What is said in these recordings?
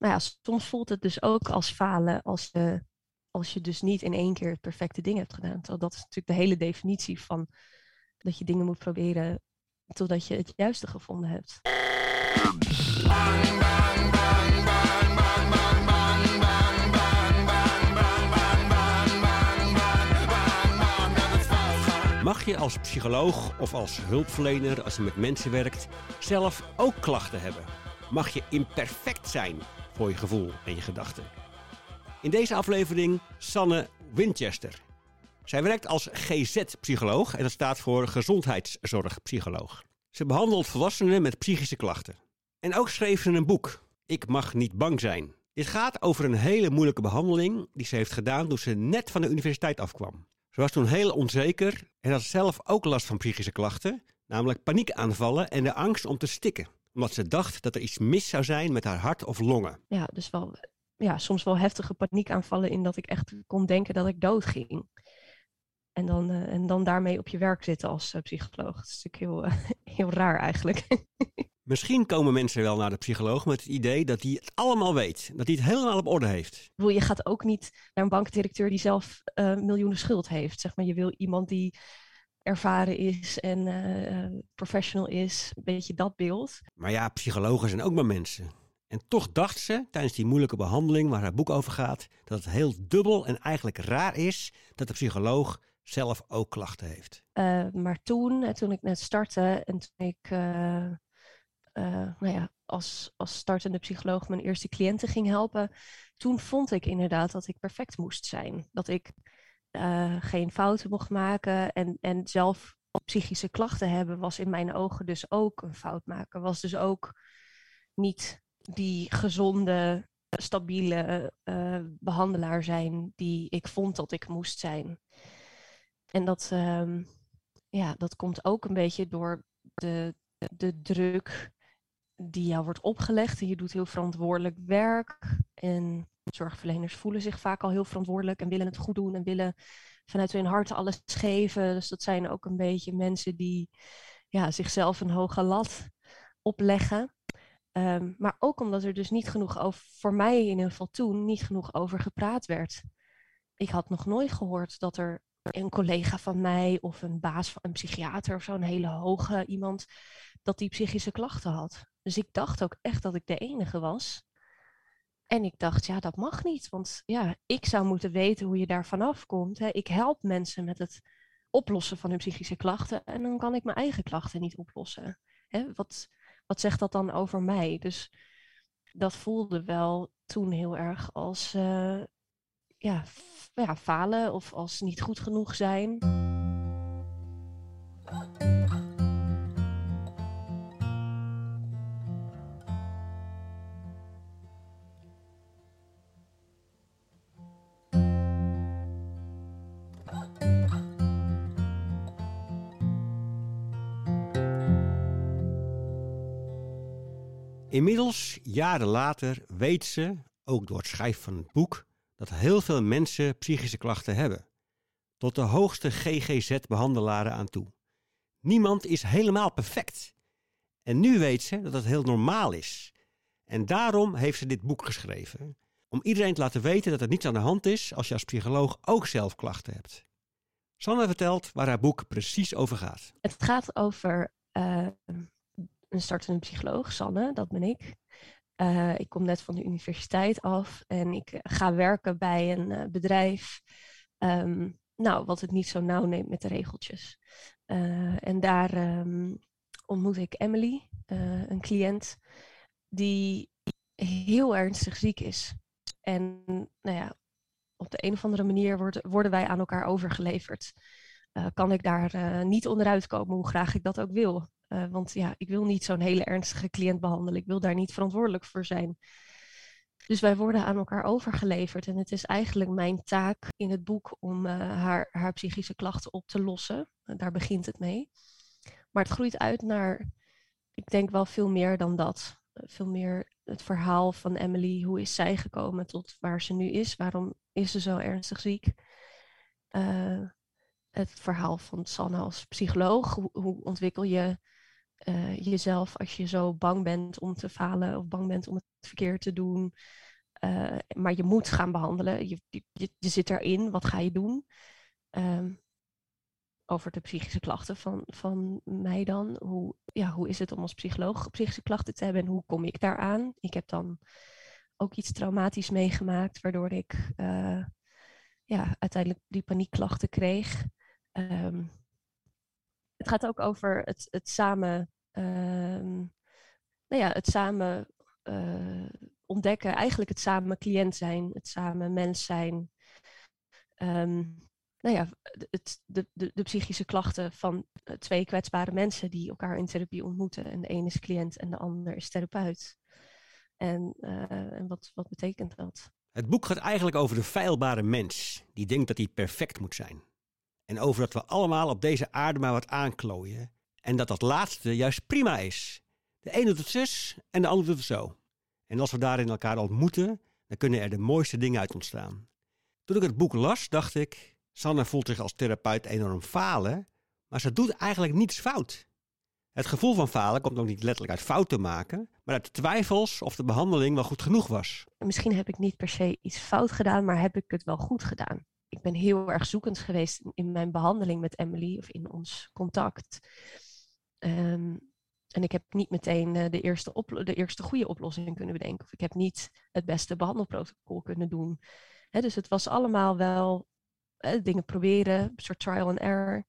nou ja, soms voelt het dus ook als falen als je, als je dus niet in één keer het perfecte ding hebt gedaan. Terwijl dat is natuurlijk de hele definitie van dat je dingen moet proberen totdat je het juiste gevonden hebt. Mag je als psycholoog of als hulpverlener, als je met mensen werkt, zelf ook klachten hebben? Mag je imperfect zijn gevoel en je gedachten? In deze aflevering Sanne Winchester. Zij werkt als GZ-psycholoog en dat staat voor gezondheidszorgpsycholoog. Ze behandelt volwassenen met psychische klachten. En ook schreef ze een boek, Ik mag niet bang zijn. Dit gaat over een hele moeilijke behandeling die ze heeft gedaan toen ze net van de universiteit afkwam. Ze was toen heel onzeker en had zelf ook last van psychische klachten, namelijk paniekaanvallen en de angst om te stikken. Omdat ze dacht dat er iets mis zou zijn met haar hart of longen. Ja, dus wel, ja, soms wel heftige paniekaanvallen in dat ik echt kon denken dat ik dood ging. En dan, uh, en dan daarmee op je werk zitten als uh, psycholoog. Dat is natuurlijk heel, uh, heel raar eigenlijk. Misschien komen mensen wel naar de psycholoog met het idee dat hij het allemaal weet. Dat hij het helemaal op orde heeft. Je gaat ook niet naar een bankdirecteur die zelf miljoenen schuld heeft. Zeg maar, je wil iemand die ervaren is en professional is. Een beetje dat beeld. Maar ja, psychologen zijn ook maar mensen. En toch dacht ze tijdens die moeilijke behandeling waar haar boek over gaat, dat het heel dubbel en eigenlijk raar is dat de psycholoog zelf ook klachten heeft. Uh, maar toen, toen ik net startte en toen ik uh, nou ja, als, als startende psycholoog mijn eerste cliënten ging helpen, toen vond ik inderdaad dat ik perfect moest zijn. Dat ik geen fouten mocht maken en, en zelf psychische klachten hebben was in mijn ogen dus ook een fout maken. Was dus ook niet die gezonde, stabiele behandelaar zijn die ik vond dat ik moest zijn. En dat, um, ja, dat komt ook een beetje door de, de druk die jou wordt opgelegd. En je doet heel verantwoordelijk werk. En zorgverleners voelen zich vaak al heel verantwoordelijk en willen het goed doen en willen vanuit hun hart alles geven. Dus dat zijn ook een beetje mensen die ja, zichzelf een hoge lat opleggen. Um, maar ook omdat er dus niet genoeg over, voor mij in ieder geval toen, niet genoeg over gepraat werd. Ik had nog nooit gehoord dat er een collega van mij of een baas van een psychiater of zo'n hele hoge iemand, dat die psychische klachten had. Dus ik dacht ook echt dat ik de enige was. En ik dacht, ja, dat mag niet, want ja, ik zou moeten weten hoe je daar vanaf komt. Hè. Ik help mensen met het oplossen van hun psychische klachten en dan kan ik mijn eigen klachten niet oplossen. Hè. Wat, wat zegt dat dan over mij? Dus dat voelde wel toen heel erg als, uh, ja, ja, falen of als niet goed genoeg zijn. Inmiddels, jaren later, weet ze, ook door het schrijven van het boek, dat heel veel mensen psychische klachten hebben. Tot de hoogste GGZ-behandelaren aan toe. Niemand is helemaal perfect. En nu weet ze dat het heel normaal is. En daarom heeft ze dit boek geschreven. Om iedereen te laten weten dat er niets aan de hand is als je als psycholoog ook zelf klachten hebt. Sanne vertelt waar haar boek precies over gaat. Het gaat over uh, een startende psycholoog, Sanne, dat ben ik. Uh, ik kom net van de universiteit af en ik ga werken bij een uh, bedrijf. Um, nou, wat het niet zo nauw neemt met de regeltjes. En daar um, ontmoet ik Emily, een cliënt, die heel ernstig ziek is. En nou ja, op de een of andere manier worden wij aan elkaar overgeleverd. kan ik daar niet onderuit komen, hoe graag ik dat ook wil. Uh, want ja, ik wil niet zo'n hele ernstige cliënt behandelen. Ik wil daar niet verantwoordelijk voor zijn. Dus wij worden aan elkaar overgeleverd. En het is eigenlijk mijn taak in het boek om uh, haar, haar psychische klachten op te lossen. Uh, daar begint het mee. Maar het groeit uit naar, ik denk wel veel meer dan dat. veel meer het verhaal van Emily. Hoe is zij gekomen tot waar ze nu is? Waarom is ze zo ernstig ziek? het verhaal van Sanne als psycholoog. Hoe ontwikkel je eh, jezelf als je zo bang bent om te falen of bang bent om het verkeerd te doen. Uh, maar je moet gaan behandelen. Je, je, zit erin, wat ga je doen? Um, over de psychische klachten van, van mij dan. Hoe, ja, hoe is het om als psycholoog psychische klachten te hebben en hoe kom ik daaraan? Ik heb dan ook iets traumatisch meegemaakt, waardoor ik uh, ja, uiteindelijk die paniekklachten kreeg. Um, het gaat ook over het, het samen, um, nou ja, het samen uh, ontdekken, eigenlijk het samen cliënt zijn, het samen mens zijn. Um, nou ja, het, de, de, de, psychische klachten van eh, twee kwetsbare mensen die elkaar in therapie ontmoeten. En de ene is cliënt en de ander is therapeut. En, uh, en wat, wat betekent dat? Het boek gaat eigenlijk over de feilbare mens die denkt dat hij perfect moet zijn. En over dat we allemaal op deze aarde maar wat aanklooien. En dat dat laatste juist prima is. De een doet het zus en de ander doet het zo. En als we daarin elkaar ontmoeten, dan kunnen er de mooiste dingen uit ontstaan. Toen ik het boek las, dacht ik, Sanne voelt zich als therapeut enorm falen, maar ze doet eigenlijk niets fout. Het gevoel van falen komt ook niet letterlijk uit fouten maken, maar uit twijfels of de behandeling wel goed genoeg was. Misschien heb ik niet per se iets fout gedaan, maar heb ik het wel goed gedaan. Ik ben heel erg zoekend geweest in mijn behandeling met Emily of in ons contact. Um, en ik heb niet meteen uh, de, eerste de eerste goede oplossing kunnen bedenken. Of ik heb niet het beste behandelprotocol kunnen doen. dus het was allemaal wel uh, dingen proberen, een soort trial and error.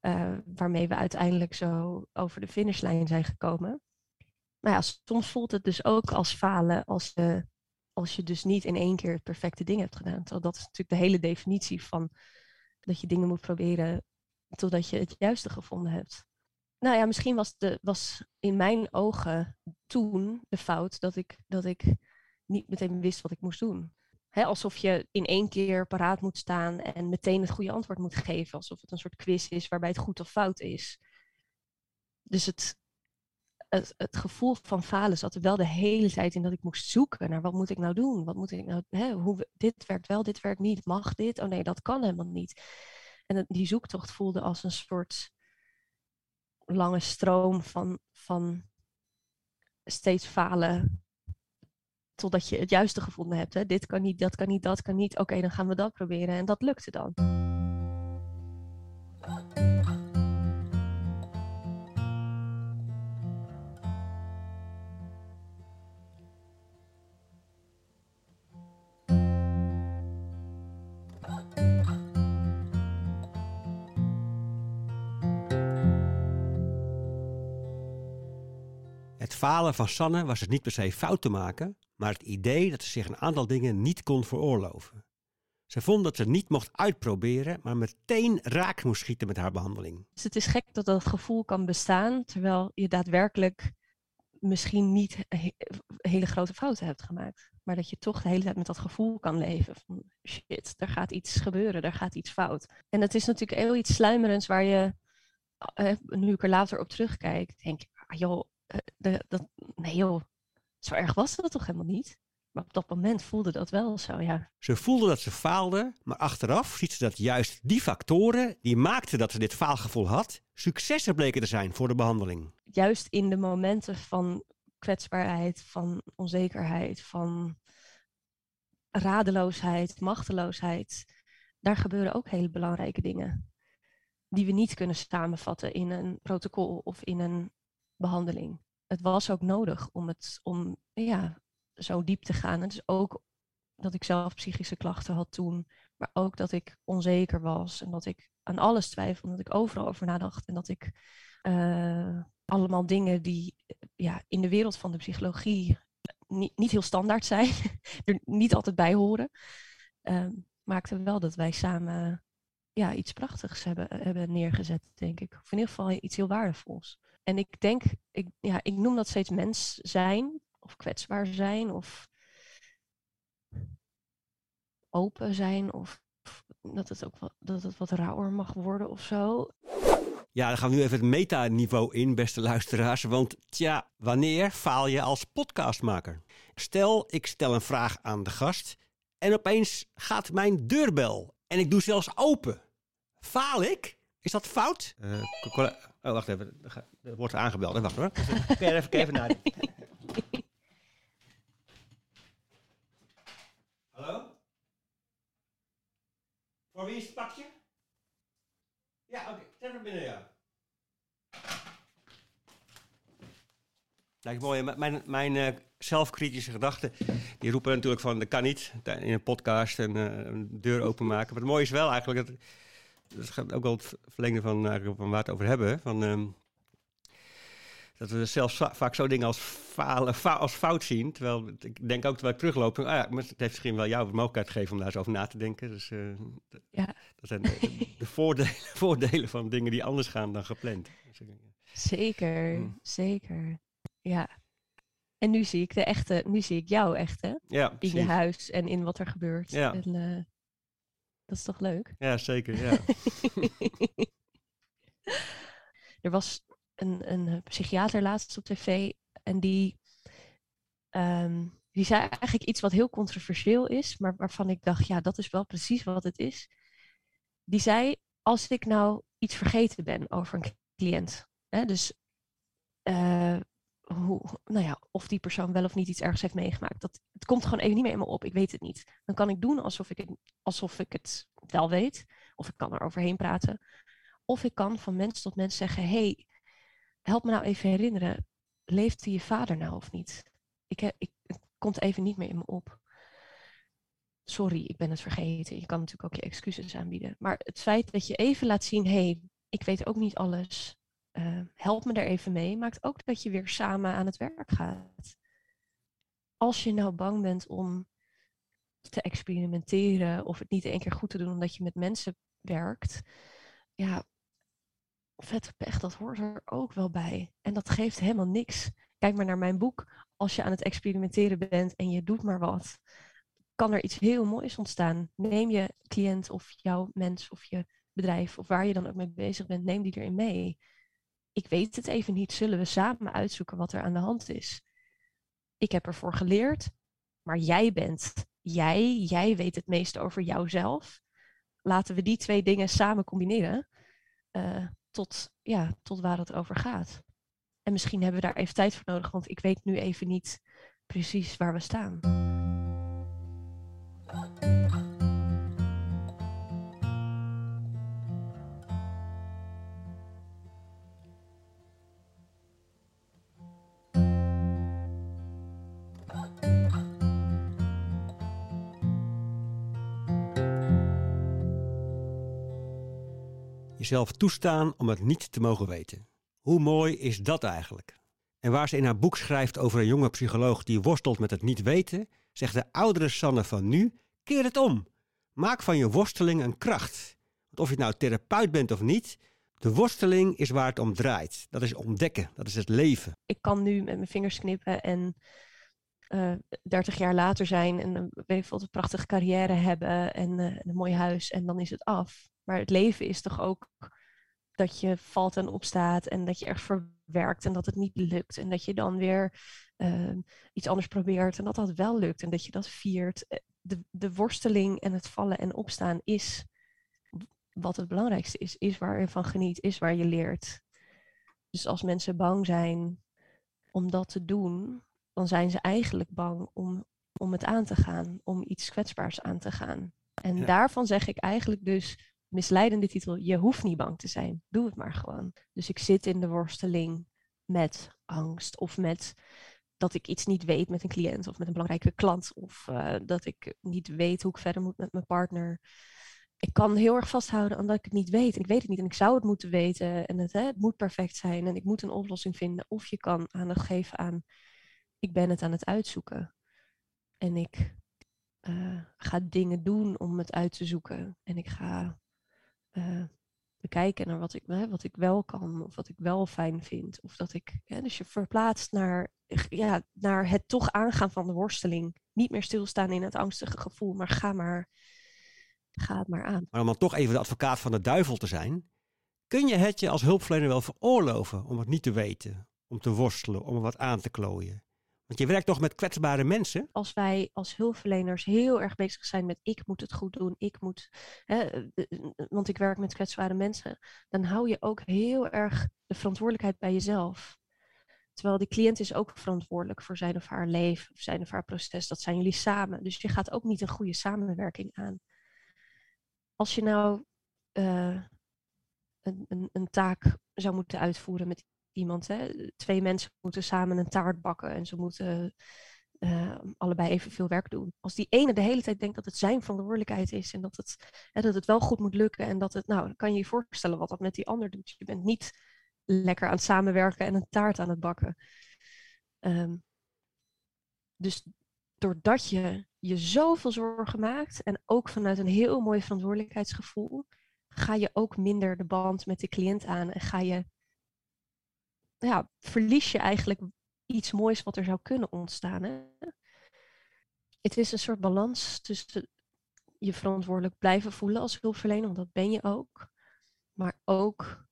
Uh, waarmee we uiteindelijk zo over de finishlijn zijn gekomen. Maar ja, soms voelt het dus ook als falen als, je, als je dus niet in één keer het perfecte ding hebt gedaan. Terwijl dat is natuurlijk de hele definitie van dat je dingen moet proberen totdat je het juiste gevonden hebt. Nou ja, misschien was, de, was in mijn ogen toen de fout dat ik, dat ik niet meteen wist wat ik moest doen alsof je in één keer paraat moet staan en meteen het goede antwoord moet geven. Alsof het een soort quiz is waarbij het goed of fout is. Dus het, het, gevoel van falen zat er wel de hele tijd in dat ik moest zoeken naar wat moet ik nou doen? Wat moet ik nou, hè, hoe, dit werkt wel, dit werkt niet. Mag dit? Oh nee, dat kan helemaal niet. En die zoektocht voelde als een soort lange stroom van, van steeds falen totdat je het juiste gevonden hebt. Hè? Dit kan niet, dat kan niet, dat kan niet. Oké, dan gaan we dat proberen. En dat lukte dan. Falen van Sanne was het niet per se fout te maken, maar het idee dat ze zich een aantal dingen niet kon veroorloven. Ze vond dat ze niet mocht uitproberen, maar meteen raak moest schieten met haar behandeling. Dus het is gek dat dat gevoel kan bestaan, terwijl je daadwerkelijk misschien niet hele grote fouten hebt gemaakt. Maar dat je toch de hele tijd met dat gevoel kan leven. Van shit, er gaat iets gebeuren, er gaat iets fout. En het is natuurlijk heel iets sluimerends waar je, eh, nu ik er later op terugkijk, denk ik, ah, joh, de, dat, nee joh, zo erg was dat toch helemaal niet? Maar op dat moment voelde dat wel zo, ja. Ze voelde dat ze faalde, maar achteraf ziet ze dat juist die factoren die maakten dat ze dit faalgevoel had, successen bleken te zijn voor de behandeling. Juist in de momenten van kwetsbaarheid, van onzekerheid, van radeloosheid, machteloosheid, daar gebeuren ook hele belangrijke dingen. Die we niet kunnen samenvatten in een protocol of in een behandeling het was ook nodig om, het, om ja, zo diep te gaan. Is ook dat ik zelf psychische klachten had toen, maar ook dat ik onzeker was en dat ik aan alles twijfelde, dat ik overal over nadacht en dat ik uh, allemaal dingen die ja, in de wereld van de psychologie niet, niet heel standaard zijn, er niet altijd bij horen, uh, maakte wel dat wij samen ja, iets prachtigs hebben, hebben neergezet, denk ik. Of in ieder geval iets heel waardevols. En ik denk, ik, ja, ik noem dat steeds mens zijn, of kwetsbaar zijn, of open zijn, of dat het ook wat, dat het wat rauwer mag worden of zo. Ja, dan gaan we nu even het metaniveau in, beste luisteraars. Want tja, wanneer faal je als podcastmaker? Stel, ik stel een vraag aan de gast en opeens gaat mijn deurbel en ik doe zelfs open. Faal ik? Is dat fout? Uh, Oh, wacht even. Er wordt aangebeld. Wacht hoor. Je even, even naar. Hallo? Voor wie is het pakje? Ja, oké. Zet hem binnen, ja. Lijkt mooi. Mijn, mijn eh, zelfkritische gedachten, die roepen natuurlijk van, dat kan niet in een podcast en eh, een deur openmaken. Maar het mooie is wel eigenlijk, dat, dat gaat ook wel het verlengde van, eigenlijk van waar we het over hebben, van, ehm, dat we zelfs va- vaak zo dingen als, falen, fa- als fout zien. Terwijl ik denk ook terwijl ik terugloop, ah ja, maar het heeft misschien wel jou de mogelijkheid gegeven om daar eens over na te denken. Dus eh, Ja. dat zijn de, de voordelen, voordelen van dingen die anders gaan dan gepland. Dus Zeker, Mm. zeker. Ja. En nu zie ik de echte, nu zie ik jou echt? Ja, In je huis en in wat er gebeurt. Ja. En, eh, dat is toch leuk? Ja, zeker. Ja. er was een, een psychiater laatst op tv en die, ehm, die zei eigenlijk iets wat heel controversieel is, maar waarvan ik dacht, ja, dat is wel precies wat het is. Die zei, als ik nou iets vergeten ben over een cliënt, hè, dus eh, nou ja, of die persoon wel of niet iets ergs heeft meegemaakt, dat, het komt gewoon even niet meer in me op, ik weet het niet. Dan kan ik doen alsof ik alsof ik het wel weet, of ik kan er overheen praten. Of ik kan van mens tot mens zeggen: hey, help me nou even herinneren. Leefde je vader nou of niet? Ik heb, ik, het komt even niet meer in me op. Sorry, ik ben het vergeten. Je kan natuurlijk ook je excuses aanbieden. Maar het feit dat je even laat zien: hey, ik weet ook niet alles. Eh, help me er even mee. Maakt ook dat je weer samen aan het werk gaat. Als je nou bang bent om te experimenteren of het niet één keer goed te doen omdat je met mensen werkt, ja, vette pech, dat hoort er ook wel bij. En dat geeft helemaal niks. Kijk maar naar mijn boek. Als je aan het experimenteren bent en je doet maar wat, kan er iets heel moois ontstaan. Neem je cliënt of jouw mens of je bedrijf of waar je dan ook mee bezig bent, neem die erin mee. Ik weet het even niet. Zullen we samen uitzoeken wat er aan de hand is? Ik heb ervoor geleerd, maar jij bent jij. Jij weet het meeste over jouzelf. Laten we die twee dingen samen combineren. eh, tot, ja, tot waar het over gaat. En misschien hebben we daar even tijd voor nodig, want ik weet nu even niet precies waar we staan. Jezelf toestaan om het niet te mogen weten. Hoe mooi is dat eigenlijk? En waar ze in haar boek schrijft over een jonge psycholoog die worstelt met het niet weten, zegt de oudere Sanne van nu: keer het om. Maak van je worsteling een kracht. Want of je nou therapeut bent of niet, de worsteling is waar het om draait. Dat is ontdekken, dat is het leven. Ik kan nu met mijn vingers knippen en eh 30 jaar later zijn en veel, een prachtige carrière hebben en eh, een mooi huis en dan is het af. Maar het leven is toch ook dat je valt en opstaat en dat je echt verwerkt en dat het niet lukt en dat je dan weer eh, iets anders probeert en dat dat wel lukt en dat je dat viert. Eh, De, de worsteling en het vallen en opstaan is wat het belangrijkste is, is waar je van geniet, is waar je leert. Dus als mensen bang zijn om dat te doen, dan zijn ze eigenlijk bang om, om het aan te gaan, om iets kwetsbaars aan te gaan. En Ja. daarvan zeg ik eigenlijk dus, misleidende titel, je hoeft niet bang te zijn. Doe het maar gewoon. Dus ik zit in de worsteling met angst of met dat ik iets niet weet met een cliënt of met een belangrijke klant of eh, dat ik niet weet hoe ik verder moet met mijn partner. Ik kan heel erg vasthouden aan dat ik het niet weet. En ik weet het niet en ik zou het moeten weten en het, hè, het moet perfect zijn en ik moet een oplossing vinden. Of je kan aandacht geven aan, ik ben het aan het uitzoeken. En ik eh, ga dingen doen om het uit te zoeken. En ik ga eh, bekijken naar wat ik, wat ik wel kan of wat ik wel fijn vind. Of dat ik, hè, dus je verplaatst naar, ja, naar het toch aangaan van de worsteling. Niet meer stilstaan in het angstige gevoel, maar ga maar, ga het maar aan. Maar om dan toch even de advocaat van de duivel te zijn, kun je het je als hulpverlener wel veroorloven om het niet te weten, om te worstelen, om er wat aan te klooien. Want je werkt toch met kwetsbare mensen? Als wij als hulpverleners heel erg bezig zijn met ik moet het goed doen, ik moet, hè, eh, eh, want ik werk met kwetsbare mensen, dan hou je ook heel erg de verantwoordelijkheid bij jezelf. Terwijl die cliënt is ook verantwoordelijk voor zijn of haar leven, of zijn of haar proces. Dat zijn jullie samen. Dus je gaat ook niet een goede samenwerking aan. Als je nou een, een, een, taak zou moeten uitvoeren met iemand. Hè? Twee mensen moeten samen een taart bakken en ze moeten uh, allebei evenveel werk doen. Als die ene de hele tijd denkt dat het zijn verantwoordelijkheid is en dat het, hè, dat het wel goed moet lukken en dat het, nou, dan kan je je voorstellen wat dat met die ander doet. Je bent niet lekker aan het samenwerken en een taart aan het bakken. Um, dus doordat je je zoveel zorgen maakt en ook vanuit een heel mooi verantwoordelijkheidsgevoel, ga je ook minder de band met de cliënt aan en ga je, ja, verlies je eigenlijk iets moois wat er zou kunnen ontstaan. Hè? Het is een soort balans tussen je verantwoordelijk blijven voelen als hulpverlener, want dat ben je ook. Maar ook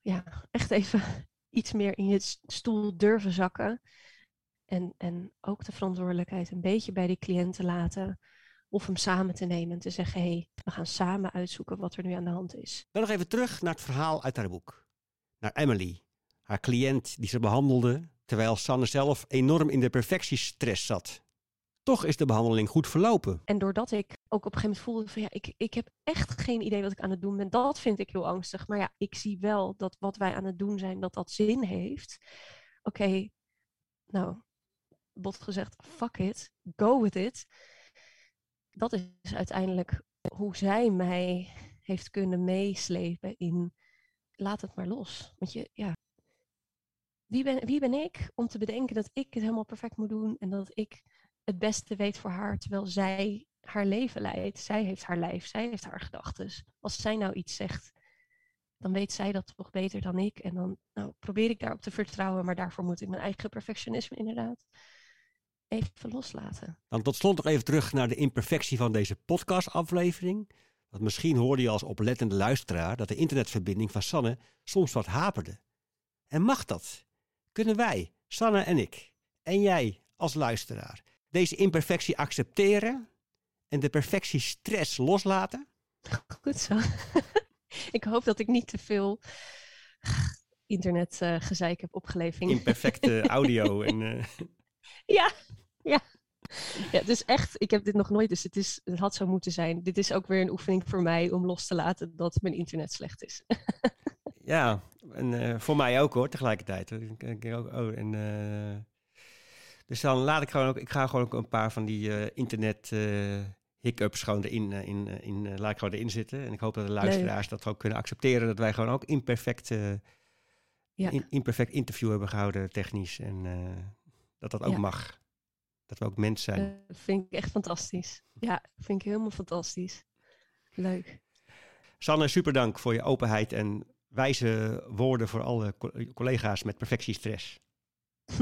ja, echt even iets meer in je stoel durven zakken. En, en ook de verantwoordelijkheid een beetje bij die cliënten laten. Of hem samen te nemen en te zeggen: hé, hey, we gaan samen uitzoeken wat er nu aan de hand is. Dan nog even terug naar het verhaal uit haar boek. Naar Emily, haar cliënt die ze behandelde terwijl Sanne zelf enorm in de perfectiestress zat. Toch is de behandeling goed verlopen. En doordat ik ook op een gegeven moment voelde van ja, ik, ik heb echt geen idee wat ik aan het doen ben. Dat vind ik heel angstig. Maar ja, ik zie wel dat wat wij aan het doen zijn, dat dat zin heeft. Oké, nou, bot gezegd, fuck it, go with it. Dat is uiteindelijk hoe zij mij heeft kunnen meeslepen in laat het maar los. Want je, ja, wie ben, wie ben ik om te bedenken dat ik het helemaal perfect moet doen en dat ik het beste weet voor haar, terwijl zij haar leven leidt. Zij heeft haar lijf, zij heeft haar gedachten. Als zij nou iets zegt, dan weet zij dat toch beter dan ik. En dan nou, probeer ik daarop te vertrouwen, maar daarvoor moet ik mijn eigen perfectionisme inderdaad even loslaten. Dan tot slot nog even terug naar de imperfectie van deze podcastaflevering. Want misschien hoorde je als oplettende luisteraar dat de internetverbinding van Sanne soms wat haperde. En mag dat? Kunnen wij, Sanne en ik, en jij als luisteraar, deze imperfectie accepteren en de perfectiestress loslaten? Goed zo. ik hoop dat ik niet te veel internetgezeik uh, heb opgeleverd. Imperfecte audio en... Uh... Ja, ja. Ja, het is echt, ik heb dit nog nooit, dus het, is, het had zo moeten zijn. Dit is ook weer een oefening voor mij om los te laten dat mijn internet slecht is. ja, en uh, voor mij ook hoor, tegelijkertijd. Oh, en, uh, dus dan laat ik gewoon ook, ik ga gewoon ook een paar van die uh, internet hiccups gewoon erin, in, in, laat ik gewoon erin zitten. En ik hoop dat de luisteraars dat ook kunnen accepteren, dat wij gewoon ook imperfect, ja. in, imperfect interview hebben gehouden technisch. En dat dat ook ja. mag. Dat we ook mens zijn. Dat vind ik echt fantastisch. Ja, vind ik helemaal fantastisch. Leuk. Sanne, super dank voor je openheid en wijze woorden voor alle collega's met perfectiestress.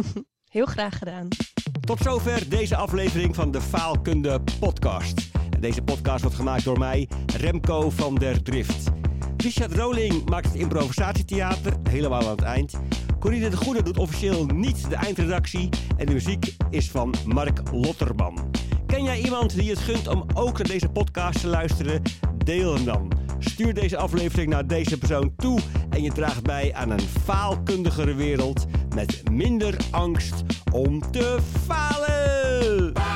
Heel graag gedaan. Tot zover deze aflevering van de Faalkunde Podcast. Deze podcast wordt gemaakt door mij, Remco van der Drift. Richard Roling maakt het improvisatietheater helemaal aan het eind. Corine de Goede doet officieel niet de eindredactie. En de muziek is van Mark Lotterman. Ken jij iemand die het gunt om ook naar deze podcast te luisteren? Deel hem dan. Stuur deze aflevering naar deze persoon toe en je draagt bij aan een faalkundigere wereld met minder angst om te falen.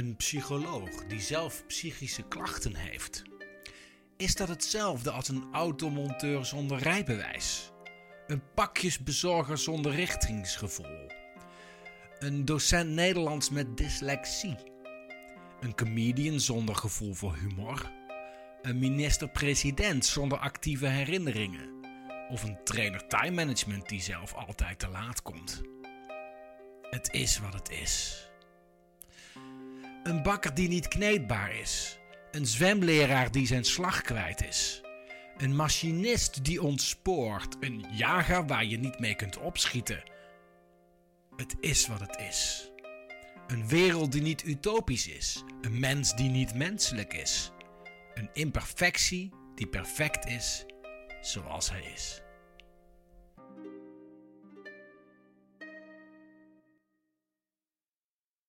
Een psycholoog die zelf psychische klachten heeft? Is dat hetzelfde als een automonteur zonder rijbewijs? Een pakjesbezorger zonder richtingsgevoel? Een docent Nederlands met dyslexie? Een comedian zonder gevoel voor humor? Een minister-president zonder actieve herinneringen? Of een trainer time management die zelf altijd te laat komt? Het is wat het is. Een bakker die niet kneedbaar is. Een zwemleraar die zijn slag kwijt is. Een machinist die ontspoort. Een jager waar je niet mee kunt opschieten. Het is wat het is. Een wereld die niet utopisch is. Een mens die niet menselijk is. Een imperfectie die perfect is zoals hij is.